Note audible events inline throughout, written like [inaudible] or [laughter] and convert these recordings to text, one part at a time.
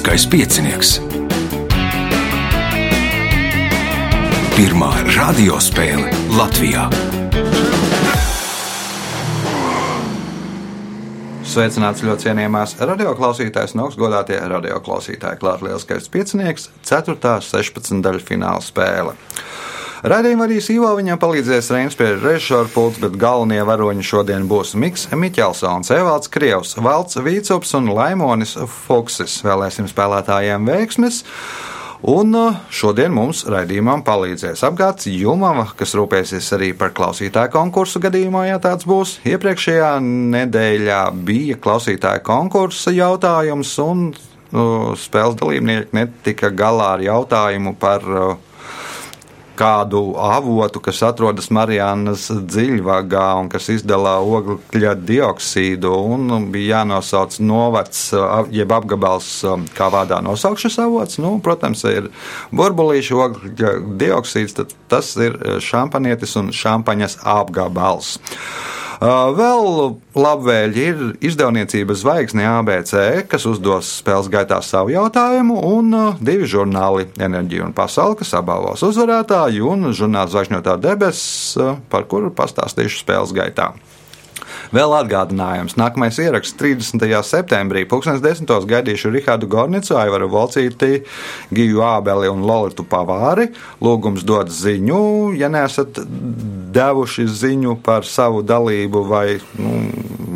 Lieliskais piecinieks. Pirmā radiospēle Latvijā. Sveicināts ļoti cienījamās radioklausītājas un augstgadātie radioklausītāji. Klāts lielskais piecinieks, 4. 16. daļa fināla spēle. Radījuma arī Sīvā viņam palīdzēs Reinas pie režisora pults, bet galvenie varoņi šodien būs Miks Miķelsons, Evalds Krievs, Valts Vīcups un Laimonis Fuksis. Vēlēsim spēlētājiem veiksmes! Un uh, šodien mums raidījumam palīdzēs apgāds Jumava, kas rūpēsies arī par klausītāju konkursu gadījumā, ja tāds būs. Iepriekšējā nedēļā bija klausītāju konkursa jautājums, un uh, spēles dalībnieki netika galā ar jautājumu par uh, kādu avotu, kas atrodas Marijānas dziļvagā un kas izdala ogļu dioksīdu. Bija jānosauc novads, jeb apgabals, kā vārdā nosaukt šis avots. Nu, protams, ir burbulīšu ogļu dioksīds, tad tas ir šampanietis un šampaņas apgabals. Uh, vēl labvēļi ir izdevniecība Zvaigzne ABC, kas uzdos spēles gaitā savu jautājumu, un uh, divi žurnāli - Enerģija un Pasaule, kas apbalvos uzvarētāju, un žurnāls Zvaigžņotā debesis, uh, par kuru pastāstīšu spēles gaitā. Vēl atgādinājums. Nākamais ieraksts 30. septembrī. 2010. gaidīšu Rihādu Gornicu, Aivaru Volcīti, Giju Ābeli un Lolitu Pavāri. Lūgums dot ziņu, ja neesat devuši ziņu par savu dalību, vai, nu,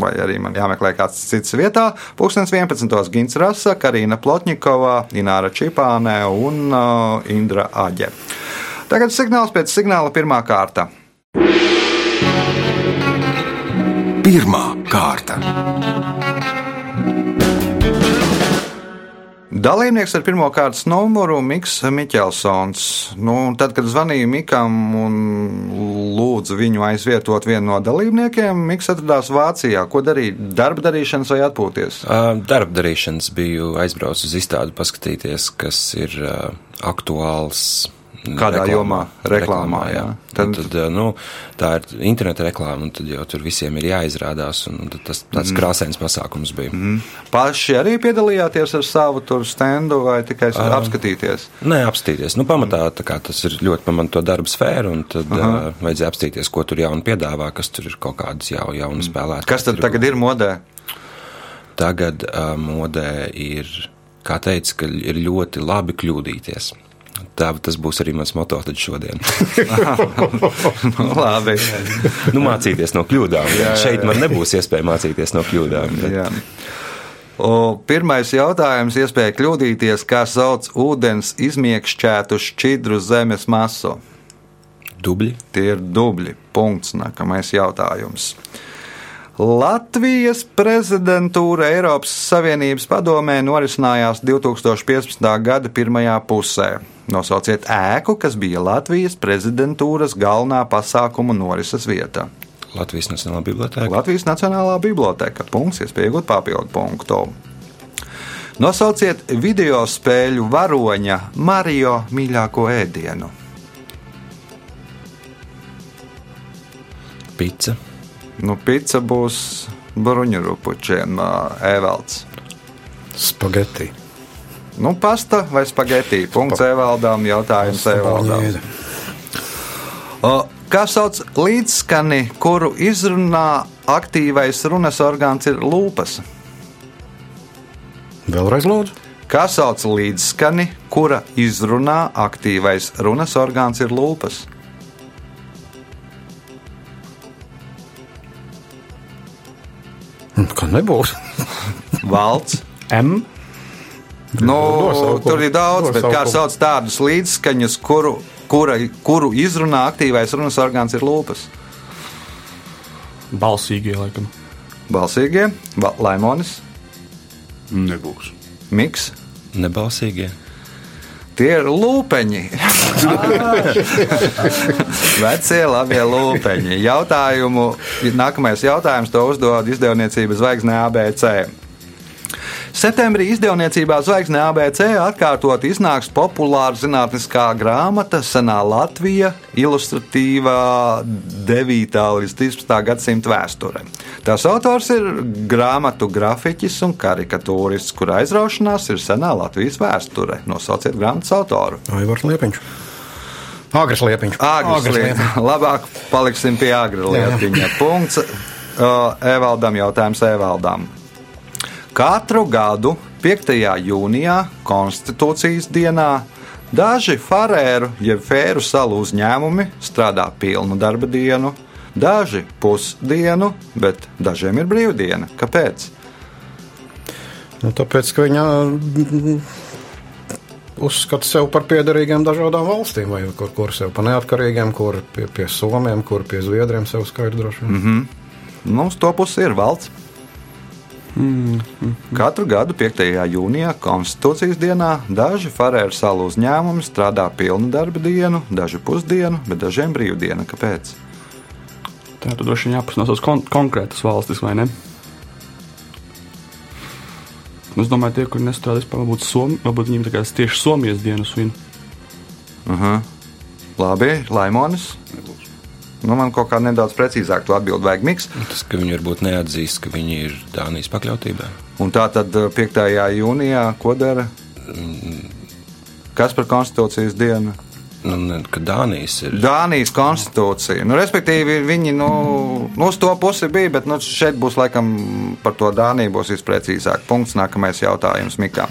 vai arī man jāmeklē kāds cits vietā. 2011. Gins Rasa, Karina Plotņikova, Ināra Čipāne un uh, Indra Aģe. Tagad signāls pēc signāla pirmā kārta. Pirmā kārta. Dalībnieks ar pirmā kārtas numuru Mikls Miķelsons. Nu, tad, kad zvanīju Mikam un lūdzu viņu aizvietot vienu no dalībniekiem, Miks atradās Vācijā. Ko darīt? Darba darīšanas vai atpūties? Darba darīšanas biju aizbraucis uz izstādi paskatīties, kas ir aktuāls Kādā reklāmā, jomā? Reklāmā, jā. jā. Tad, tad, nu, tā ir interneta reklāma, un tad jau tur visiem ir jāizrādās. Tas tāds mm. krāsains pasākums bija. Mm. Paši arī piedalījāties ar savu tur stendu vai tikai uh, apskatīties? Nē, apskatīties. Nu, pamatā tas ir ļoti pamato darba sfēra, un tad uh -huh. uh, vajadzēja apskatīties, ko tur jaunu piedāvā, kas tur ir kaut kādas jau, jaunas spēlētājas. Kas tad tagad ir modē? Tagad uh, modē ir, kā teica, ka ir ļoti labi kļūdīties. Tā tas būs arī mans moto šodien. nu, [laughs] [laughs] labi. nu, mācīties no kļūdām. Jā, jā, jā. Šeit man nebūs iespēja mācīties no kļūdām. Bet... O, pirmais jautājums, iespēja kļūdīties, kā sauc ūdens izmiekšķētu šķidru zemes masu? Dubļi. Tie ir dubļi. Punkts. Nākamais jautājums. Latvijas prezidentūra Eiropas Savienības padomē norisinājās 2015. gada pirmajā pusē. Nosauciet ēku, kas bija Latvijas prezidentūras galvenā pasākuma norises vieta. Latvijas Nacionālā biblioteka. Latvijas Nacionālā biblioteka. Punkts, iespēja iegūt papildu punktu. Nosauciet video spēļu varoņa Mario mīļāko ēdienu. Pica. Nu, pica būs bruņurupučiem, ēvelts. Spageti. Nu, pasta vai spagetī? Punkts Evaldām, jautājums Evaldām. Kā sauc līdzskani, kuru izrunā aktīvais runas orgāns ir lūpas? Vēlreiz lūdzu. Kā sauc līdzskani, kura izrunā aktīvais runas orgāns ir lūpas? Kā nebūs? Valds. M. Nu, nosaukumu, tur ir daudz, bet kā sauc tādus līdzskaņus, kuru, kura, kuru izrunā aktīvais runas orgāns ir lūpas? Balsīgie, laikam. Balsīgie, ba laimonis. Nebūs. Miks. Nebalsīgie. Tie ir lūpeņi. [laughs] Vecie labie lūpeņi. Jautājumu, nākamais jautājums to uzdod izdevniecības zvaigznē ABC. Septembrī izdevniecībā Zvaigzne ABC atkārtot iznāks populāra zinātniskā grāmata Senā Latvija - ilustratīvā 9. līdz 13. gadsimta vēsture. Tās autors ir grāmatu grafiķis un karikatūrists, kura aizraušanās ir Senā Latvijas vēsture. Nosauciet grāmatas autoru. Aivars Liepiņš. Agres Liepiņš. Agri lieta. Labāk paliksim pie agri lietiņa. Punkts. Uh, Evaldam jautājums Evaldam. Katru gadu 5. jūnijā, konstitūcijas dienā, daži Farēru jeb Fēru salu uzņēmumi strādā pilnu darba dienu, daži pusdienu, bet dažiem ir brīvdiena. Kāpēc? Nu, tāpēc, ka viņa mm, uzskata sevi par piederīgiem dažādām valstīm, vai kur, kur sev par neatkarīgiem, kur pie, pie Somiem, kur pie Zviedriem sev skaidri droši vien. Mm -hmm. Uz to pusi ir valsts. Katru gadu 5. jūnijā, konstitūcijas dienā, daži Farēru salu uzņēmumi strādā pilnu darba dienu, daži pusdienu, bet dažiem brīvdiena. Kāpēc? Tā tad droši vien jāpasnās kon konkrētas valstis, vai ne? Es domāju, tie, kuri nestrādā vispār, varbūt, Somi, varbūt viņiem tā kā tieši Somijas dienu svin. Aha. Labi, Laimonis. Nu, man kaut kā nedaudz precīzāk to atbildēt, vajag miks. Tas, ka viņi varbūt neatzīst, ka viņi ir Dānijas pakļautībā. Un tā tad 5. jūnijā, ko dara? Kas par konstitūcijas dienu? Nu, ka Dānijas ir. Dānijas konstitūcija. Nu, respektīvi, viņi nu, nu, uz to pusi bija, bet nu, šeit būs laikam par to Dāniju būs visprecīzāk. Punkts. Nākamais jautājums Mikam.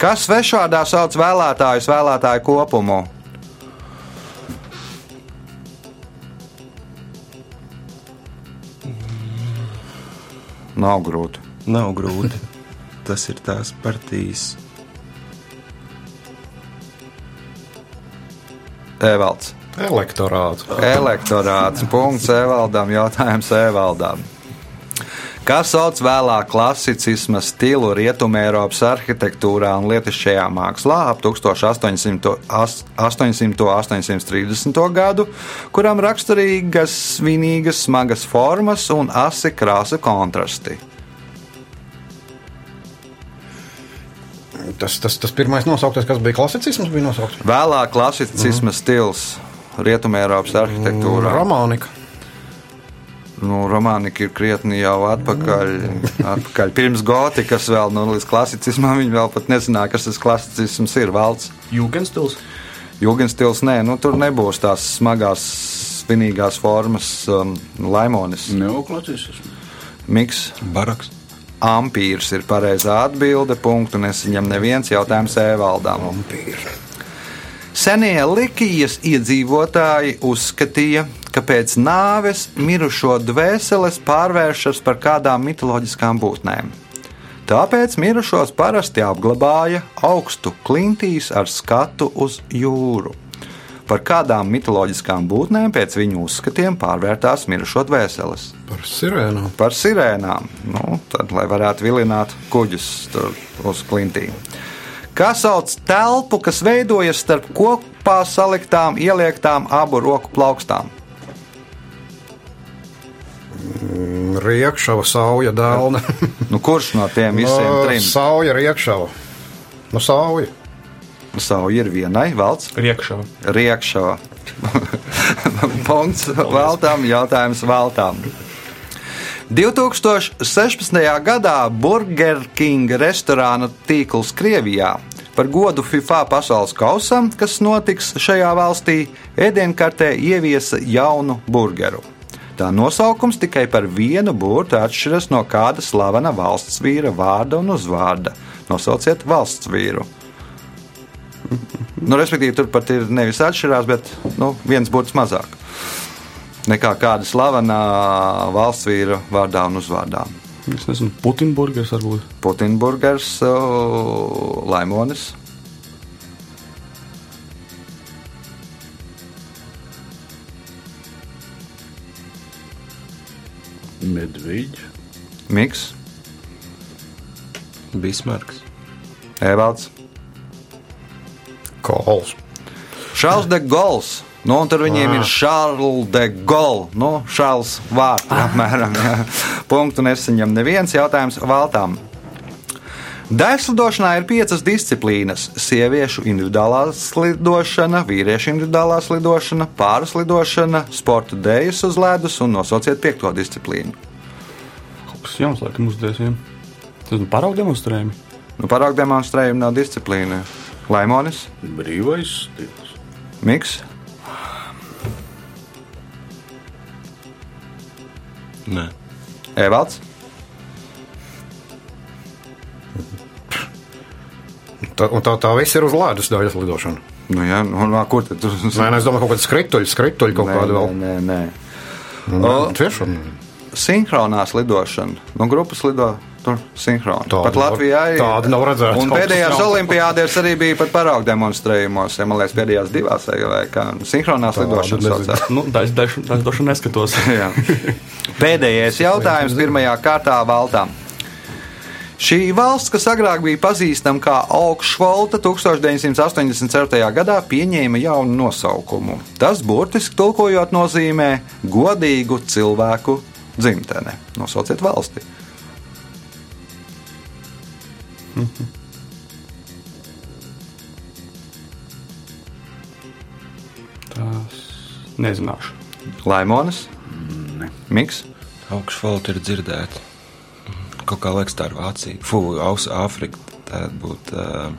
Kas svešvārdā sauc vēlētājus vēlētāju kopumu? Nav grūti. Nav grūti. Tas ir tās partijas. Evalds. Elektorāts. Elektorāts. Punkts Evaldam. Jautājums Evaldam. Kas sauc vēlāk klasicisma stilu Rietumē Eiropas arhitektūrā un lietišķajā mākslā ap 1800. 830. gadu, kuram raksturīgas svinīgas, smagas formas un asi krāsa kontrasti? Tas, tas, tas pirmais nosauktais, kas bija klasicisms, bija nosaukts Vēlāk klasicisma stils Rietumē Eiropas arhitektūrā. Romānika. Nu, romānika ir krietni jau atpakaļ, atpakaļ. pirms gotikas, vēl nu, līdz klasicismam. Viņi vēl pat nezināja, kas tas klasicisms ir. Valsts Jūgenstils. jūgenstils, nē, nu, tur nebūs tās smagās, svinīgās formas, um, laimonis, Neoklacisms. miks. Baraks. Ampīrs ir pareizā atbilde. Punktu nesaņem neviens jautājums Evaldam. Senie Likijas iedzīvotāji uzskatīja, ka pēc nāves mirušo dvēseles pārvēršas par kādām mitoloģiskām būtnēm. Tāpēc mirušos parasti apglabāja augstu klintīs ar skatu uz jūru. Par kādām mitoloģiskām būtnēm pēc viņu uzskatiem pārvērtās mirušo dvēseles? Par sirēnām. par sirēnām. Nu, tad, lai varētu vilināt kuģus uz klintīm. Kā sauc telpu, kas veidojas starp kopā saliktām, ieliektām abu roku plaukstām? Riekšava, sauja, dēlna. [laughs] Nu, kurš no tiem visiem trim? Sauja, riekšava. Nu, sauja. Sauja ir vienai, valsts Riekšā. riekšā. [laughs] Punkts veltām, jautājums veltām. 2016. gadā Burger King restorāna tīkls Krievijā par godu FIFA pasaules kausam, kas notiks šajā valstī, ēdienkartē ieviesa jaunu burgeru. Tā nosaukums tikai par vienu burtu atšķiras no kāda slavena valsts vīra vārda un uzvārda. Nosauciet valsts vīru. Nu, respektīvi, tur pat ir nevis atšķirās, bet nu, viens burts mazāk nekā kāda slavena valsts vīra vārdā un uzvārdā. Es nezinu, Putinburgers varbūt. Putinburgers, Laimonis, Medveģis. Miks, Bismarks. Evalds, Kols. Šāls de Gauls. Nu, un tur viņiem ir Šārls de Gauls. Nu, Šāls vārds apmēram. jā. Punktu nesaņem neviens jautājums valtām. Dēļslidošanā ir piecas disciplīnas - sieviešu individuālā slidošana, vīriešu individuālā slidošana, pāris lidošana, sporta dēļas uz ledus un nosauciet piekto disciplīnu. Tas jauns, laikam, uzdēsim. Tas ir paraugu demonstrējumi. Nu, Parāk demonstrējumi nav disciplīna. Laimonis, Brīvais stils. Miks, Nē. Evalds. Tā, un tā, tā viss ir uz ledus daļas lidošana. Nu, jā, nu, nā, kur tad tur Nē, nē, es domāju, kaut kāda skrituļa, skrituļa kaut Nē, kāda vēl. Nē, nē, nē. Nu, O- Tiešām. Sinhronās lidošana. No grupas lido tur sinhroni. Tādu Pat Latvijā ir. tādu nav redzēts. Un pēdējās olimpiādēs arī bija pat paraugu demonstrējumos. Ja, man liekas, pēdējās divās vai kā sinhronās lidošanas. Nu, tā es dažu dažu neskatos. Jā. Pēdējais jautājums pirmajā kārtā valtām. Šī valsts, kas agrāk bija pazīstama kā Augšvalta, 1984. gadā pieņēma jaunu nosaukumu. Tas burtiski tulkojot nozīmē godīgu cilvēku dzimtene. Nosauciet valsti. Tas nezināšu. Laimonis, Miks, Augšvalta ir dzirdēta. Kaut kā liekas, tā ir Vācija. Fū, Aus, Āfrika. Tā būtu uh,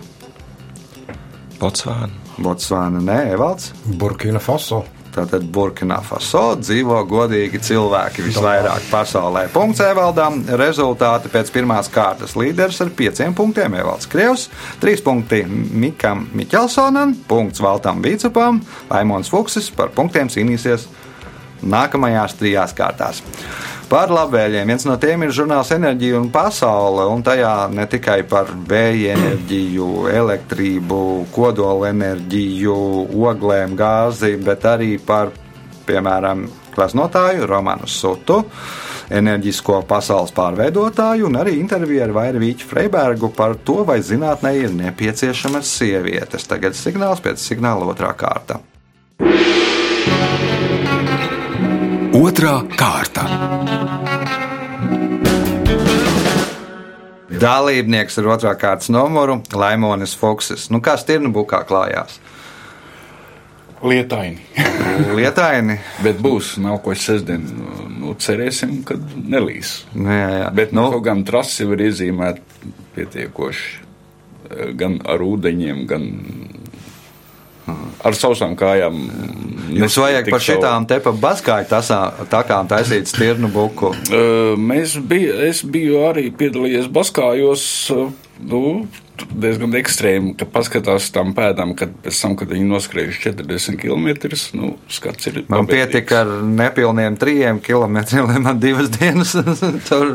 Botsvāna. Botsvāna, Nē, Evalds. Burkina Faso. Tātad Burkina Faso dzīvo godīgi cilvēki visvairāk pasaulē. Punkts Evaldam. Rezultāti pēc pirmās kārtas līderis ar pieciem punktiem Evalds Krievs, trīs punkti Mikam Miķelsonam, punkts Valtam Vīcupam, Laimons Fuksis par punktiem cīnīsies nākamajās trijās kārtās. Par labvēliem viens no tiem ir žurnāls Enerģija un pasaule, un tajā ne tikai par vēja enerģiju, elektrību, kodolenerģiju, oglēm, gāzi, bet arī par, piemēram, gleznotāju Romanu Sutu, enerģisko pasaules pārveidotāju un arī interviju ar Vaira Vīķu Freibergu par to, vai zinātnē ir nepieciešamas sievietes. Tagad signāls pēc signāla otrā kārta. Otra kārta. Dalībnieks ar otrā kārtas numuru - Laimonis Foksis. Nu, kā stirnu bukā klājās? Lietaini. [laughs] Lietaini. Bet būs nākošais sestdien. Nu, cerēsim, ka nelīs. Nu, jā, jā. Bet nu, nu, gan trasi var iezīmēt pietiekoši eh, gan ar ūdeņiem, gan ar sausām kājām. Jums vajag par šitām te pa baskāju takām taisīt stirnu buku. Mēs bija, es biju arī piedalījies Baskājos. Nu, diezgan ekstrēmi, ka paskatās tam pēdām, kad pēc tam, kad viņi noskrējuši 40 km, nu, skats ir. Man pabeigts. pietika ar nepilniem trijiem kilometriem, lai man divas dienas [laughs] tur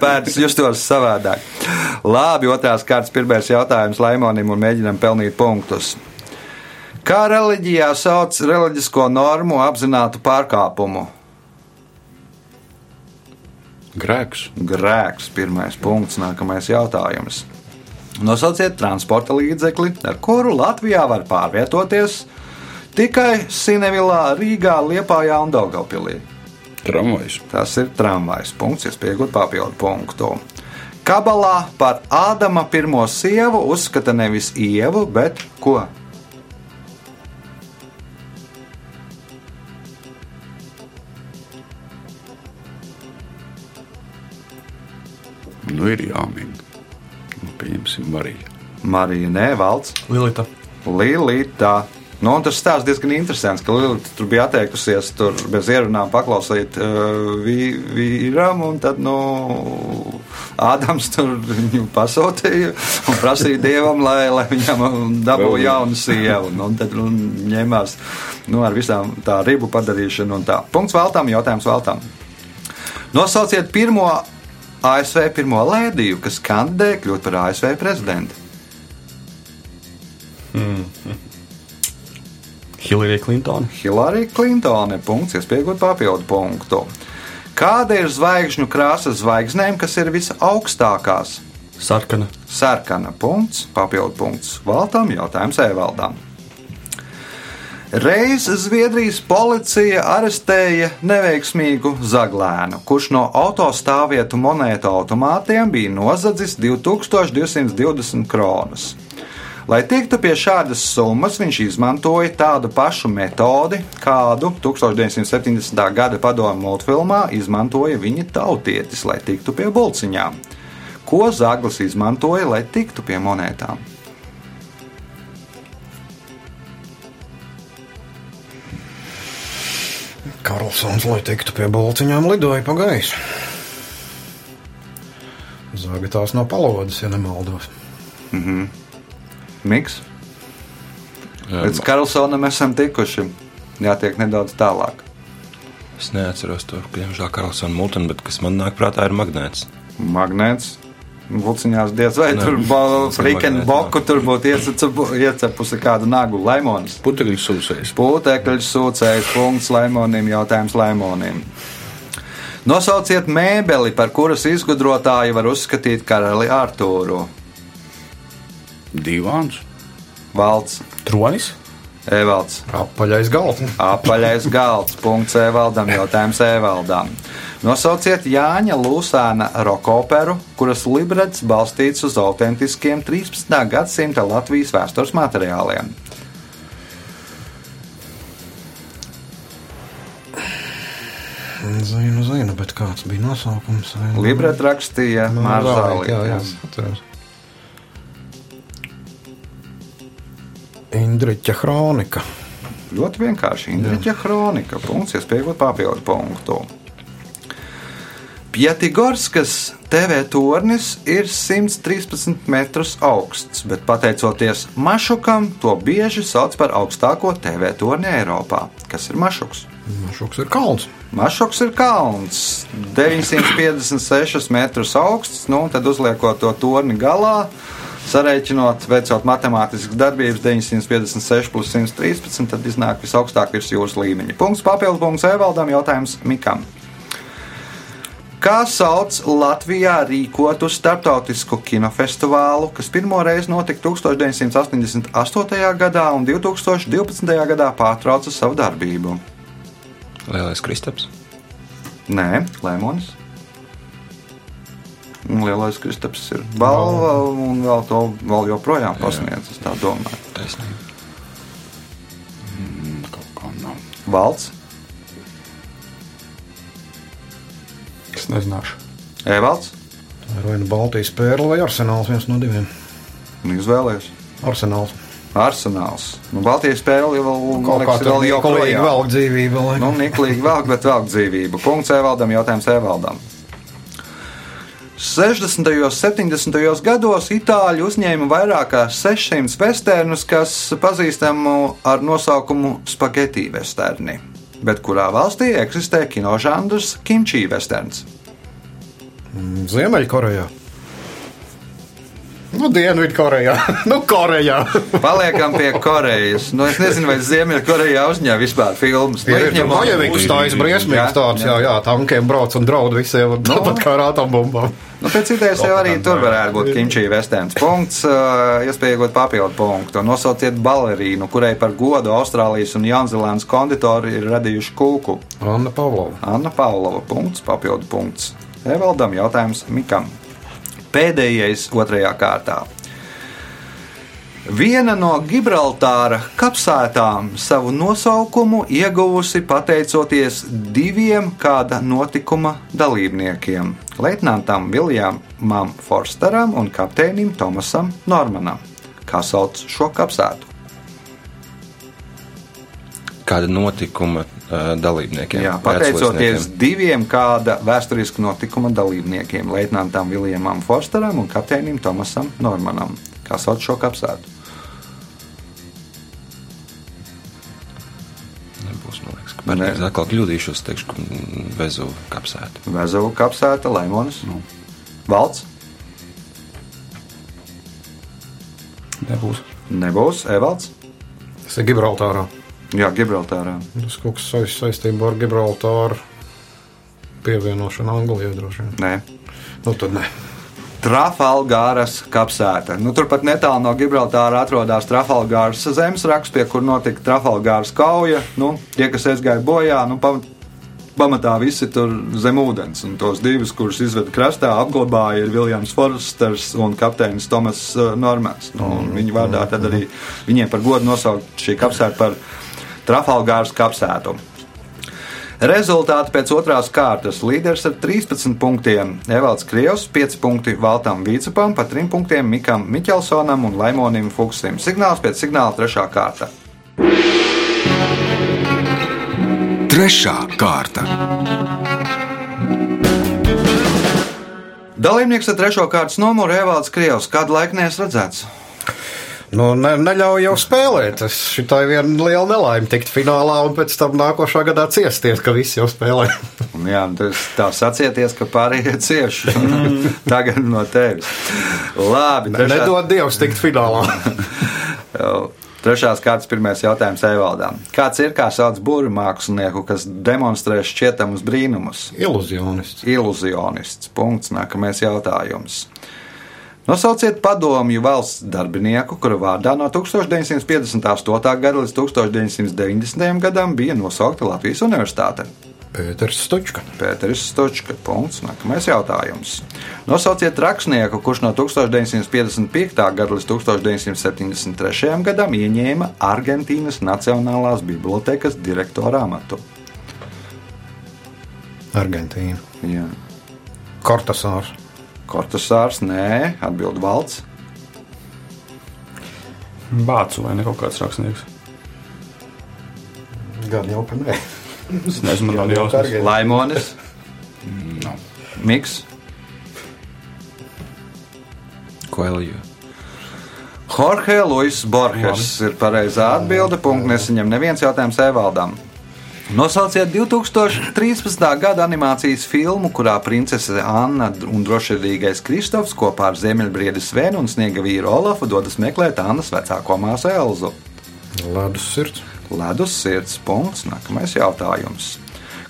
pēdas justos savādāk. Labi, otrās kārtas pirmais jautājums Laimonim un mēģinam pelnīt punktus. Kā reliģijā sauc reliģisko normu apzinātu pārkāpumu? Grēks. Grēks, pirmais punkts, nākamais jautājums. Nosauciet transporta līdzekli, ar kuru Latvijā var pārvietoties tikai Sinevilā, Rīgā, Liepājā un Daugavpilī. Tramvajs. Tas ir tramvajs punkts, iespējot papildu punktu. Kabalā par Ādama pirmo sievu uzskata nevis ievu, bet ko? Nu, ir jāmin. Nu, pieņemsim Mariju. Marija Nevalds, Lilita. Lilita. Nu, un tas stāsts diezgan interesants, ka Lilita tur bija atteikusies tur bez ierunām paklausīt uh, vī- vīram, un tad, nu, Ādams tur viņu pasūtīja un prasīja dievam, lai, lai viņam dabūtu jaunu sievu. Nu, un tad nu, ņēmās nu, ar visām tā ribu padarīšanu un tā. Punkts veltām, jautājums veltām. Nosauciet pirmo ASV pirmo lēdiju, kas kandidē kļūt par ASV prezidentu. Hillary Clinton. Hillary Clintone. Punkts, iespējot papildu punktu. Kāda ir zvaigžņu krāsa zvaigznēm, kas ir visaugstākās? Sarkana. Sarkana punkts, papildu punkts Valtam, jautājums Evaldam. Reiz Zviedrijas policija arestēja neveiksmīgu zaglēnu, kurš no autostāvvietu monētu automātiem bija nozadzis 2220 kronas. Lai tiktu pie šādas summas, viņš izmantoja tādu pašu metodi, kādu 1970. gada padomu multfilmā izmantoja viņa tautietis, lai tiktu pie bulciņām. Ko Zaglis izmantoja, lai tiktu pie monētām? Karlsons, lai tiktu pie bolciņām, lidoja pa gaisu. Zaga tās no palodas, ja nemaldos. Miks? Līdz Karlsonam esam tikuši. Jātiek nedaudz tālāk. Es neatceros to, ka diemžēl Karlsona multena, bet kas man nāk prātā ir magnēts. Magnēts. Vulciņās diez vai Nē, tur tas ir frikeni boku, tur būtu iecepu- iecepusi kādu nagu laimonis. Putekļu sūsējs. Pūtekļs sūcējs punkts laimonim, jautājums laimonim. Nosauciet mēbeli, par kuras izgudrotāju var uzskatīt karali Artūru. Divāns. Valds, Tronis? Evalds. Apaļais galds. Apaļais galds. Punkts Evaldam. Jautājums Evaldam. Nosauciet Jāņa Lūsāna rokoperu, kuras librets balstīts uz autentiskiem 13. gadsimta Latvijas vēstures materiāliem. Zinu, zinu, bet kāds bija nosaukums? Rakstīja Nu, Zālīka, Jā, jā, Mārzālīks. atceros. Indriķa Hronika. Ļoti vienkārši. Indriķa kronika. Punkts, iespējot papildu punktu. Pietigorskas TV tornis ir 113 metrus augsts, bet pateicoties Mašukam, to bieži sauc par augstāko TV torni Eiropā. Kas ir Mašuks? Šoks ir kalns. Mašuks ir kalns, 956 metrus augsts, nu, un tad uzliekot to torni galā, sareiķinot, veicot matemātiskas darbības 956 plus 113, tad iznāk visaugstāk virs jūras līmeņa. Punkts papildu punkts Evaldam, jautājums Mikam. Kā sauc Latvijā rīkotu starptautisku kinofestivālu, kas pirmo reizi notika 1988. gadā un 2012. gadā pārtrauca savu darbību? Lielais Kristaps. Nē, Lēmonis. Un Lielais Kristaps ir balva, un vēl to vēl joprojām pasniedz. Es tā domāju. Taisnība. Kaut kā nav. Valds, Es nezināšu. Evalds, ir vai nu Baltijas pērle vai arsenāls, viens no diviem. un izvēlējies. Arsenāls. Arsenāls. Nu, Baltijas spēle jau vēl, tur vēl Nikolīgi joprojām. velk dzīvību. lai- Nu, Niklīgi velk, bet velk dzīvību. Punkts Evaldam, jautājums Evaldam. 60. un 70. gados itāļi uzņēma vairāk kā 600 westernus, kas pazīstami ar nosaukumu spaghetti westerni. Bet kurā valstī eksistē kinožanrs kimči westerns? Ziemeļkorejā. Nu, Dienvidkorejā. [laughs] nu, Korejā. [laughs] Paliekam pie Korejas. Nu, es nezinu, vai Ziemeļkorejā uzņēma vispār filmas. Nu, Ir izņemot- Majeviks tāds briesmīgs tāds, jā, jā, tankiem brauc un draud visiem, un tāpat kā ar atombumbām. Nu, pēc idejas jau arī tur varētu būt kimči vesterns punkts, iespēja iegūt papildu punktu. Nosauciet balerīnu, kurai par godu Austrālijas un Jaunzēlandes konditori ir radījuši kūku. Anna Pavlova. Anna Pavlova punkts, papildu punkts. Evaldam jautājums Mikam. Pēdējais otrajā kārtā. Viena no Gibraltāra kapsētām savu nosaukumu ieguvusi pateicoties diviem kāda notikuma dalībniekiem - leitnantam Viljamam Forsteram un kapteinim Tomasam Normanam. Kā sauc šo kapsētu? Kāda notikuma dalībniekiem? Jā, pateicoties diviem kāda vēsturiska notikuma dalībniekiem - leitnantam Viljamam Forsteram un kapteinim Tomasam Normanam. Kā sauc šo kapsētu? Nebūs, man liekas, ka pareizi atkal kļūdīšos, teikšu, ka Vezuva kapsēta. Vezuvu kapsēta, Lemonis, Nu. Valds, Nebūs. nebūs Evalds. Tas ir Gibraltārā. Jā, Gibraltārā. Tas kaut kas saist- saistībā ar Gibraltāru pievienošanu Anglijai droši vien. Nē, Nu, tad nē. Trafalgāras kapsēta. Nu, turpat netālu no Gibraltāra atrodas Trafalgāras zemesraksts, pie kur notika Trafalgāras kauja. Nu, tie, kas aizgāja bojā, nu, pa, pamatā visi tur zem ūdens. Un tos divus, kurus izveda krastā, apglabāja ir Viljams Forsters un kapteinis Tomas uh, Normans. Nu, un viņa vārdā tad arī viņiem par godu nosaukt šī kapsēta par Trafalgāras kapsētu. Rezultāti pēc otrās kārtas. Līderis ar 13 punktiem. Evalds Krievs, 5 punkti Valtam Vīcupam, pa 3 punktiem Mikam Miķelsonam un Laimonim Fuksim. Signāls pēc signāla 3. kārta. Trešā kārta. Dalībnieks ar 3. kārtas numuru Evalds Krievs. Kādu laiku neesmu redzēts? Nu, ne, neļauj jau spēlēt. Tas šitai viena liela nelaime tikt finālā un pēc tam nākošā gadā ciesties, ka visi jau spēlē. Jā, tas tā sacieties, ka pārējie cieši [laughs] tagad no tevis. Labi, Ne, nedod Dievs tikt finālā. [laughs] Trešās kārtas pirmais jautājums Evaldām. Kāds ir kā sauc būru mākslinieku, kas demonstrē šķietamus brīnumus? Iluzionists. Iluzionists. Punkts. Nākamais jautājums. Nosauciet padomju valsts darbinieku, kura vārdā no 1958. gada līdz 1990. gadam bija nosaukta Latvijas Universitāte. Pēters Stučka. Pēteris Stočka. Punkts. Nākamais jautājums. Nosauciet rakstnieku, kurš no 1955. gada līdz 1973. gadam ieņēma Argentīnas Nacionālās bibliotekas direktora amatu. Argentīna. Jā. Kortasārs. Kortasārs, nē, atbild valsts. Bācu vai ne kaut kāds rakstnieks. Gan jau pa nē. Es nezinu, man nav jausmas. Laimonis, Nu, Miks, Koeliju. Jorge Luis Borges ir pareizā atbilde. Punkts nesaņem neviens jautājums Evaldam. Nosauciet 2013. gada animācijas filmu, kurā princese Anna un drošsirdīgais Kristofs kopā ar Ziemeļbriedi Svenu un sniega vīru Olafu dodas meklēt Annas vecāko māsu Elzu. Ledus sirds. Ledus sirds punkts. Nākamais jautājums.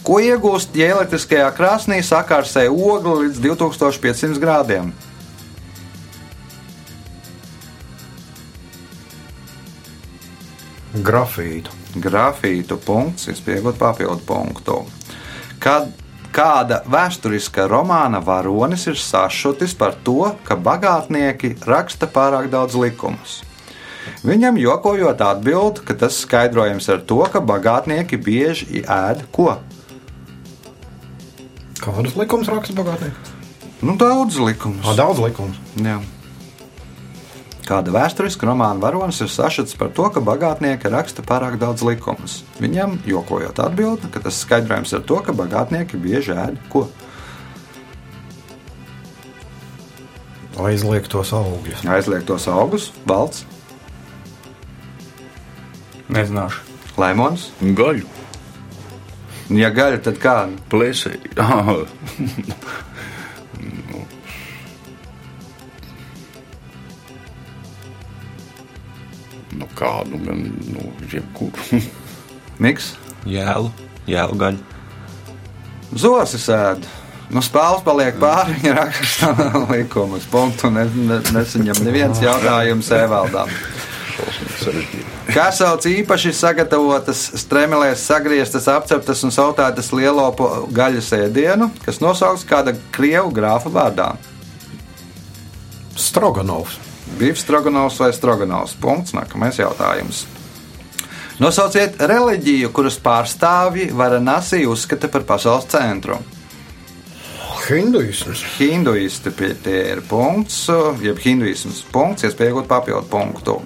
Ko iegūst, ja elektriskajā krāsnī sakārsē ogli līdz 2500 grādiem? Grafītu. grafītu punkts, izpiegot papildu punktu. Kad kāda vēsturiska romāna varonis ir sašutis par to, ka bagātnieki raksta pārāk daudz likumus. Viņam jokojot atbild, ka tas skaidrojams ar to, ka bagātnieki bieži ēd ko? Kādus likumus raksta bagātnieki? Nu, daudz likumus. Ah, daudz likumus. Jā. Kāda vēsturiska romāna varonis ir sašuts par to, ka bagātnieki raksta pārāk daudz likumus. Viņam jokojot atbild, ka tas skaidrojams ar to, ka bagātnieki bieži ēd ko? Aizliegtos augļus. Aizliegtos augus, valsts, Nezināšu. laimons. gaļu, Ja gaļa, tad kāda? plēsēji. [laughs] [laughs] nu, kādu gan, nu, jebkuru. [laughs] Miks, Jēlu, jēlu gaļu. zosis ēd. Nu, spēles paliek pāri, viņa [laughs] raksta likumus. Punktu ne, ne, nesaņem neviens jautājums Evaldam. Kā sauc īpaši sagatavotas stremelēs, sagrieztas, apceptas un sautētas lielopu gaļas ēdienu, kas nosaukts kāda krievu grāfa vārdā? Stroganovs. Bifs, Stroganovs vai Stroganovs? Punkts. Nākamais jautājums. Nosauciet reliģiju, kuras pārstāvji Varanasī uzskata par pasaules centru. Hinduisms. Hinduisti tie ir punkts, jeb hinduisms punkts, iespējot papildu punktu.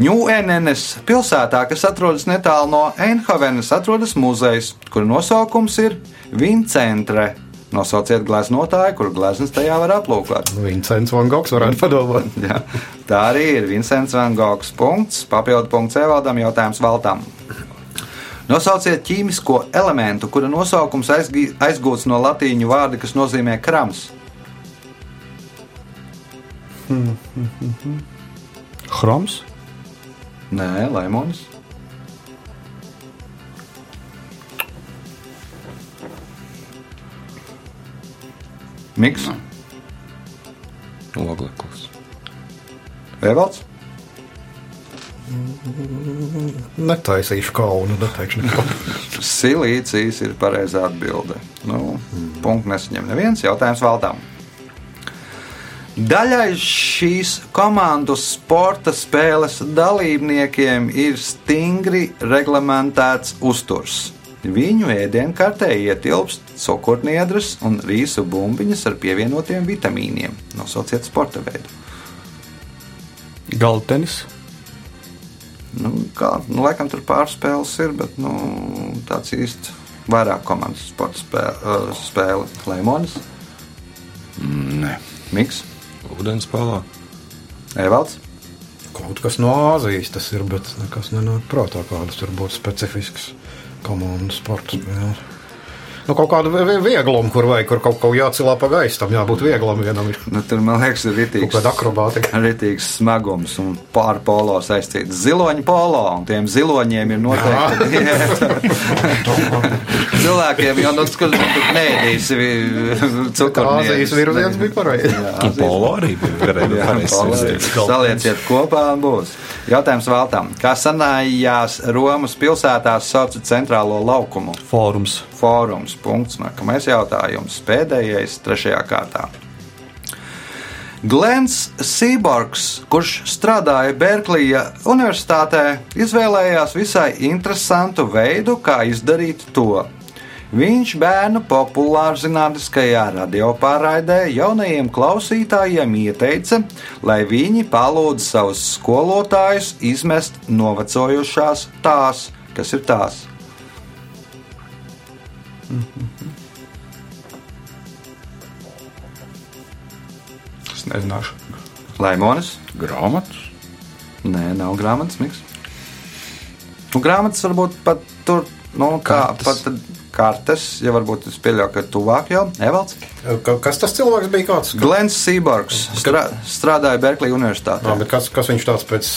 Ņūenenes pilsētā, kas atrodas netālu no Einhavenes, atrodas muzejs, kura nosaukums ir Vincentre. Nosauciet gleznotāju, kuru gleznas tajā var aplūkot. Vincents Van Gogs varētu padomāt. [laughs] Jā, tā arī ir Vincents Van Gogs. Punkts, papildu punkts Evaldam, jautājums Valtam. Nosauciet ķīmisko elementu, kura nosaukums aizgūts no latīņu vārda, kas nozīmē krams. Chroms? Nē, Laimons. Miks. Ogleklis. Evalds? Netaisīšu kaunu, neteikšu neko. [laughs] Silīcijas ir pareizā atbilde. Nu, Punkts nesaņem neviens jautājums valdām. Daļai šīs komandas sporta spēles dalībniekiem ir stingri reglamentēts uzturs. Viņu ēdienkartē ietilpst cukurniedras un rīsu bumbiņas ar pievienotiem vitamīniem. Nosauciet sporta veidu. Galda tenis. Nu, kā, nu, laikam tur pārspēles ir, bet nu, tāds īsti vairāk komandas sporta spēle, spēle. Leimonis, Nē, Miks, Vodens palā. Evalds. Kaut kas no Āzijas tas ir, bet nekas nenāk prātā, kādas tur būtu specifisks komandas sports. Jā. Nu, kaut kādu vi- vi- vieglumu, kur vajag, kur kaut ko jācilā pa gaisu, tam jābūt vieglam vienam. Ir Nu, tur man liekas, ir kaut rītīgs, kāda akrobātika. [laughs] rītīgs smagums un pār polo saistīts. Ziloņu polo un tiem ziloņiem ir noteikti diēta. [laughs] [laughs] Cilvēkiem jau nu, tur neēdīsi Āzijas cukurniedus. virziens bija pareizs. Polo arī bija pareizs. Salieciet kopā un būs. Jautājums Valtam. Kā senājās Romas pilsētās sauca centrālo laukumu? Fórums. Fórums. Punkts. Nākamais jautājums. Pēdējais, trešajā kārtā. Glens Sīborgs, kurš strādāja Berklija Universitātē, izvēlējās visai interesantu veidu, kā izdarīt to. Viņš bērnu populārzinātniskajā radiopārraidē jaunajiem klausītājiem ieteica, lai viņi palūdz savus skolotājus izmest novecojušās tās, kas ir tās. Es nezināšu. Laimonis? grāmatas. Nē, nav grāmatas miks. Nu, grāmatas varbūt pat tur, nu, kā Kartes. pat kartes, ja varbūt es pieļauju, ka tuvāk jau Evalds. Ka- Kas tas cilvēks bija? Kāds? Glens Sīborgs strā, strādāja Berklija Universitātē. Jā, bet kas, kas viņš tāds pēc?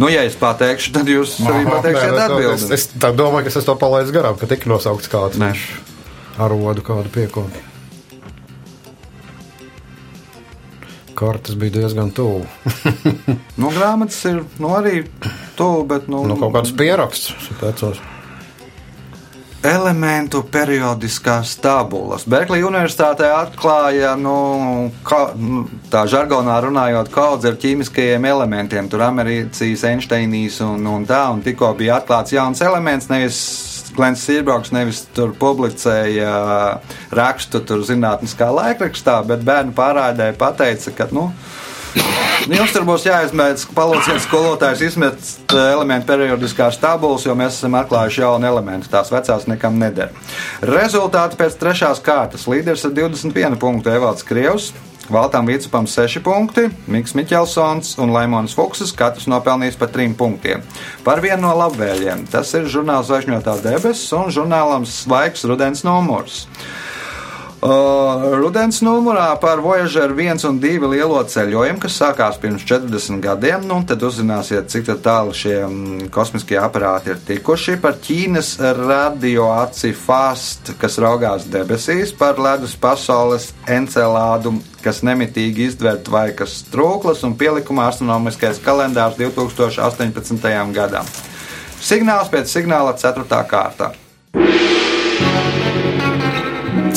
Nu, ja es pateikšu, tad jūs arī pateiksiet atbildi. Es, es tā domāju, ka es to palaidu garām, ka tika nosaukts kāds. Nē. Viņš ar rodu kādu piekopu. Kartes bija diezgan tuvu. [laughs] Nu, grāmatas ir nu, arī tuvu, bet nu, Nu, kaut kāds pieraksts pēcos. elementu periodiskās tabulas. Berklija Universitātē atklāja, nu, ka, nu, tā žargonā runājot, kaudz ar ķīmiskajiem elementiem. Tur Americijas Einsteinīs un, un tā, un tikko bija atklāts jauns elements, nevis Glens Sīrbrauks nevis tur publicēja rakstu tur zinātniskā laikrakstā, bet bērnu pārādē pateica, ka, nu, Jums tur būs jāizmēģina, palūdziet skolotājus izmest eh, elementu periodiskās tabulas, jo mēs esam atklājuši jaunu elementu. Tās vecās nekam neder. Rezultāti pēc trešās kārtas. Līderis ar 21 punktu Evalds Krievs. Valtām Vīcupam 6 punkti, Mikls Miķelsons un Laimons Fuksis katrs nopelnījis par 3 punktiem. Par vienu no labvēliem tas ir žurnāls Zvaigžņotā debesis un žurnālam Svaigs rudens numurs. Uh, Rudens numurā par Voyager 1 un 2 lielo ceļojumu, kas sākās pirms 40 gadiem. Nu, tad uzzināsiet, cik tālu šie mm, kosmiskie aparāti ir tikuši. Par Ķīnas radioaci FAST, kas raugās debesīs, par ledus pasaules encelādu, kas nemitīgi izdver tvaikas trūklas un pielikumā astronomiskais kalendārs 2018. gadam. Signāls pēc signāla 4. kārta.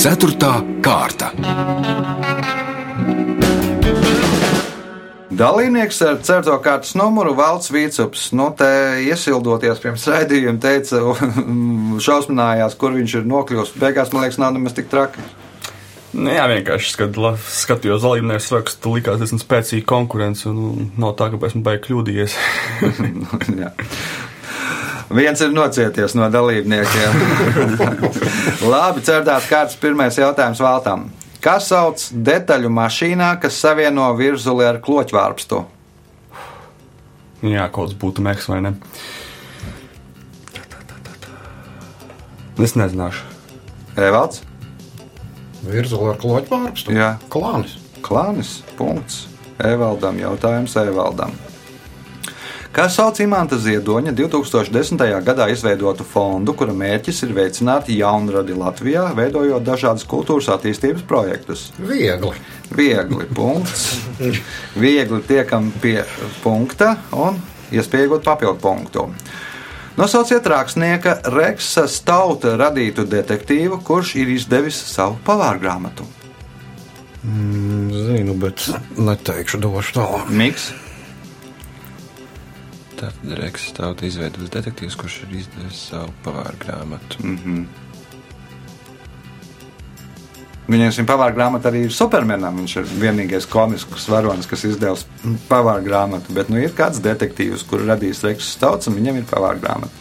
Ceturtā kārta. Dalībnieks ar certo kārtas numuru Valts Vīcups. Nu, te iesildoties pirms raidījuma, teica, [laughs] šausminājās, kur viņš ir nokļuvis. Beigās, man liekas, nav nemaz tik traki. Nu, jā, vienkārši skat, la, skatījos dalībnieku sarakstu, likās diezgan spēcīga konkurence. Un, nu, nav tā, ka esmu baigi kļūdījies. [laughs] [laughs] Viens ir nocieties no dalībniekiem. [laughs] Labi, certās kārtas pirmais jautājums Valtam. Kas sauc detaļu mašīnā, kas savieno virzuli ar kloķvārpstu? jā, kaut kas būtu meks vai ne. Es nezināšu. Evalds? Virzula ar kloķu pārpstu. Jā. Klānis. Klānis. Punkts. Evaldam jautājums Evaldam. Kā sauc Imanta Ziedoņa 2010. gadā izveidotu fondu, kura mērķis ir veicināt jaunradi Latvijā, veidojot dažādas kultūras attīstības projektus? Viegli. Viegli, punkts. Viegli tiekam pie punkta un iespējot papildu punktu. Nosauciet rakstnieka Reksa Stauta radītu detektīvu, kurš ir izdevis savu pavārgrāmatu. Mm, Zinu, bet neteikšu, došu tālāk. Miks, Tātad Reks tauta izveidos detektīvs, kurš ir izdevis savu pavāru grāmatu. Viņam šim pavāra grāmatā arī ir supermenam. Viņš ir vienīgais komisks varonis, kas izdevis pavāra grāmatu. Bet nu, ir kāds detektīvs, kurš radījis Reksus tauts, un viņam ir pavāra grāmata.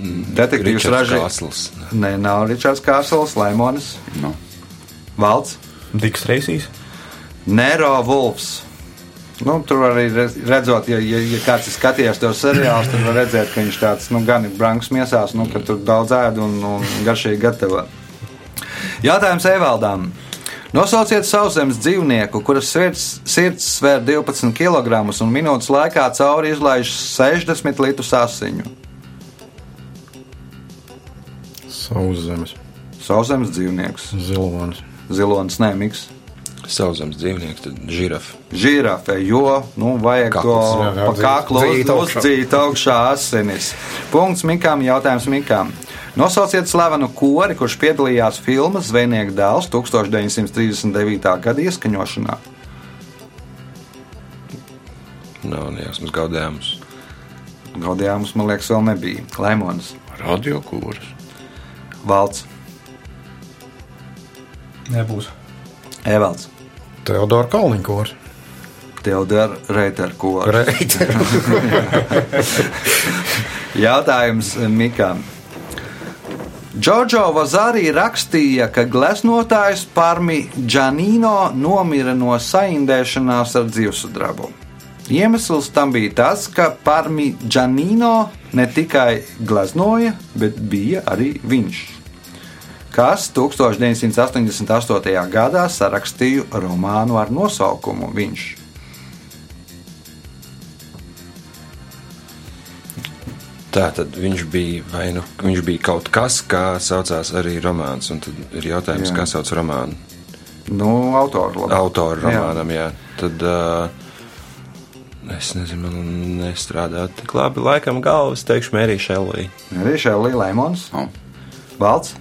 Detektīvs Ričards ražīja. Kāsls. Nē, nav Ričards Kārsls, Laimonis, Nu. Valds, Diks Reisīs. Nero Vulfs. Nu, tur arī re- redzot, ja, ja, ja kāds ir skatījies to seriālu, tad var redzēt, ka viņš tāds nu, gan ir brangs miesās, nu, ka tur daudz ēd un, un garšīgi gatavo. Jautājums Evaldām. Nosauciet sauszemes dzīvnieku, kuras sirds, sirds svēr 12 kg un minūtes laikā cauri izlaiž 60 litrus asiņu. Sauszemes, Sauszemes dzīvnieks, zilonis. zilonis, nemiks. Sauszemes dzīvnieks, tad žirafa. Žirafe, jo nu, vajag Kakls, to jā, jā, pa kaklu dzīt uz- augšā. uzdzīt augšā asinis. Punkts Mikām, jautājums Mikām. Nosauciet slavenu kori, kurš piedalījās filmas Zvejnieka dēls 1939. gada ieskaņošanā. Nav nejausmas gaudējums. Gaudījums, man liekas, vēl nebija. Laimons, Radio kūrs. Valds, Nebūs. Evalds, Teodora Kalniņkors. Teodora Reiterkors. [laughs] Reiti. Jautājums Mikam. Džordžo Vazārī rakstīja, ka gleznotājs Parmi Džanīno nomira no saindēšanās ar dzīvesudrabu. Iemesls tam bija tas, ka Parmi Džanīno ne tikai gleznoja, bet bija arī viņš, kas 1988. gadā sarakstīja romānu ar nosaukumu Viņš. Tā tad viņš bija, vai nu viņš bija kaut kas, kā saucās arī romāns. Un tad ir jautājums, Jā. kā sauc romānu. Nu, autoru labi. Autoru Jā. romānam, jā. Tad uh, es nezinu, man nestrādā tik labi. Laikam galvas teikšu Mērija Šellī. Arī Šēlī Lemons. Oh. Valds,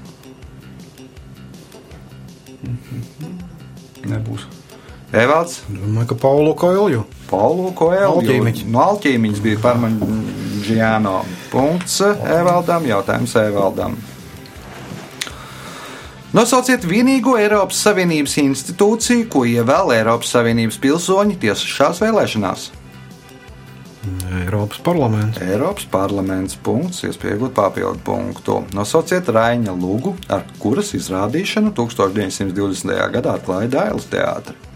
Nebūs. Evalds, Domāju, ka Paulu Koilju. Paulu Koelju. Alķīmiņš. No Alķīmiņas bija Parmaģiāno. Punkts Evaldam, jautājums Evaldam. Nosauciet vienīgo Eiropas Savienības institūciju, ko ievēl Eiropas Savienības pilsoņi tiešās vēlēšanās. Eiropas parlaments. Eiropas parlaments punkts, iespējot papildu punktu. Nosauciet Raina Lūgu, ar kuras izrādīšanu 1920. gadā atklāja Dailas teātris.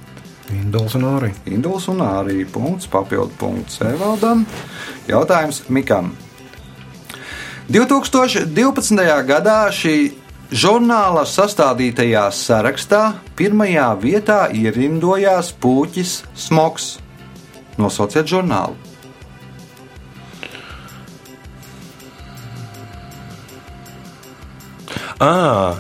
Induls un arī. Induls un arī punkts, papildu punkts Evaldam. Jautājums Mikam. 2012. gadā šī žurnāla sastādītajā sarakstā pirmajā vietā ierindojās puķis Smoks. Nosauciet žurnālu. Ah,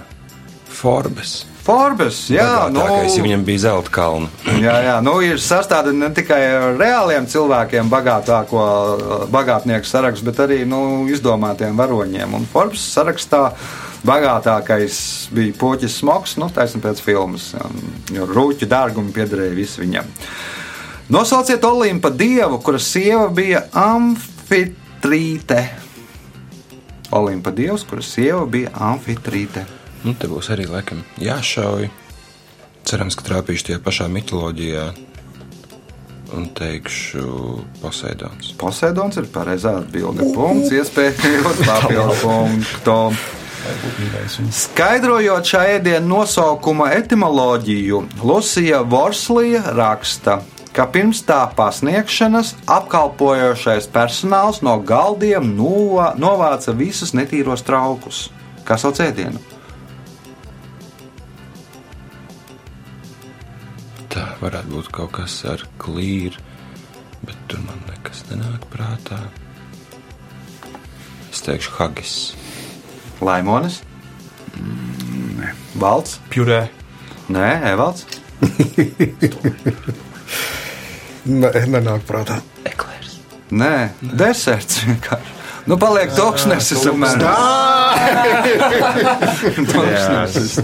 Forbes. Forbes, jā, nu, Bagātākais, ja viņam bija zelta kalna. Jā, jā, nu ir sastādīta ne tikai reāliem cilvēkiem, bagātāko bagātnieku sarakstu, bet arī nu, izdomātiem varoņiem. Un Forbes sarakstā bagātākais bija Poķis Smoks, nu, taisnība pēc filmas, jo rūķu dārgumi piederēja visi viņam. Nosauciet Olimpa dievu, kuras sieva bija Amfitrīte. Olimpa dievs, kuras sieva bija Amfitrīte. Nu, te būs arī laikam jāšauj. Cerams, ka trāpīšu tajā pašā mitoloģijā. Un teikšu, Poseidons. Poseidons ir pareizā atbilde. Punkts, iespējams, [laughs] papildu punktu. Skaidrojot šā ēdienu nosaukuma etimoloģiju, Lucija Vorslija raksta, ka pirms tā pasniegšanas apkalpojošais personāls no galdiem nova- novāca visus netīros traukus. Kā sauc ēdienu? Tā varētu būt kaut kas ar klīru. bet tur man nekas nenāk prātā. Es teikšu, Hagis. Laimonis? Valds? Pjurē. Nē, Evalds. [laughs] Ne, nenāk prātā. Eklērs. Nē, deserts vienkārši. Nu, paliek tūkstnesis. Tūkstnesis. [laughs]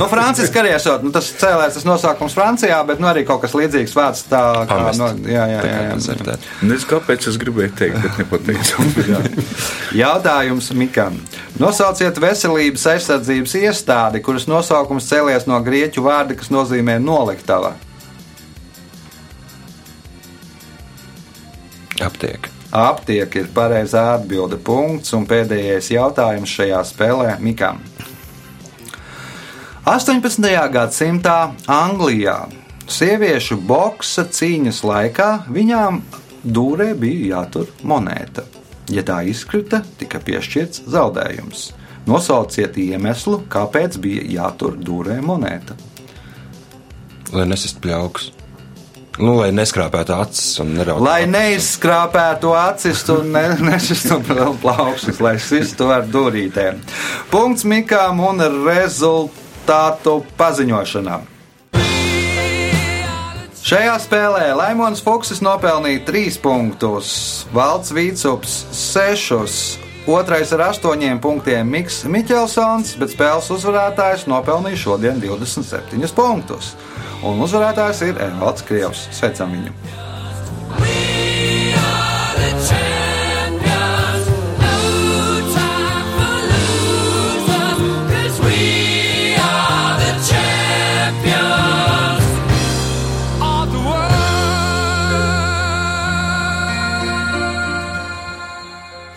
Nu, Franciska arī esot, nu, tas cēlēs tas nosaukums Francijā, bet nu, arī kaut kas līdzīgs vārds tā kā no, jā, jā, jā, jā. Nezinu, kāpēc es gribēju teikt, bet nepateicu. [laughs] Jautājums Mikam. Nosauciet veselības aizsardzības iestādi, kuras nosaukums cēlies no grieķu vārda, kas nozīmē noliktava. Aptiek. Aptiek ir pareizā atbilde. Punkts un pēdējais jautājums šajā spēlē Mikam. 18. gadsimtā Anglijā sieviešu boksa cīņas laikā viņām dūrē bija jātur monēta. Ja tā izkrita, tika piešķirts zaudējums. Nosauciet iemeslu, kāpēc bija jātur dūrē monēta. Lai nesist pļauks. Nu, lai neskrāpētu acis un nerautu. Lai neizskrāpētu acis un ne, [laughs] nesistu vēl plaukšus, lai sistu ar durītēm. Punkts Mikām un rezultātu paziņošanā. Šajā spēlē Laimons Fuksis nopelnīja 3 punktus, Valds Vīcups 6, otrais ar 8 punktiem Miks Miķelsons, bet spēles uzvarētājs nopelnīja šodien 27 punktus. Un uzvarētājs ir Evalds Krievs. Sveicam viņu!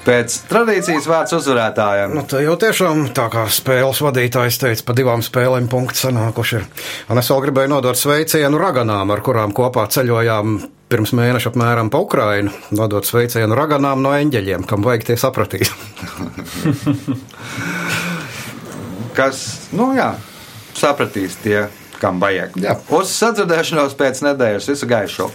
Pēc tradīcijas vārds uzvarētājiem. Nu, tā jau tiešām tā kā spēles vadītājs teica, pa divām spēlēm punkti sanākuši. Un es vēl gribēju nodot sveicienu raganām, ar kurām kopā ceļojām pirms mēneša apmēram pa Ukrainu. Nodot sveicienu raganām no eņģeļiem, kam vajag tie sapratīt. [laughs] Kas, nu jā, sapratīs tie, kam vajag. Jā. Uz sadzirdēšanos pēc nedēļas visu gaišu!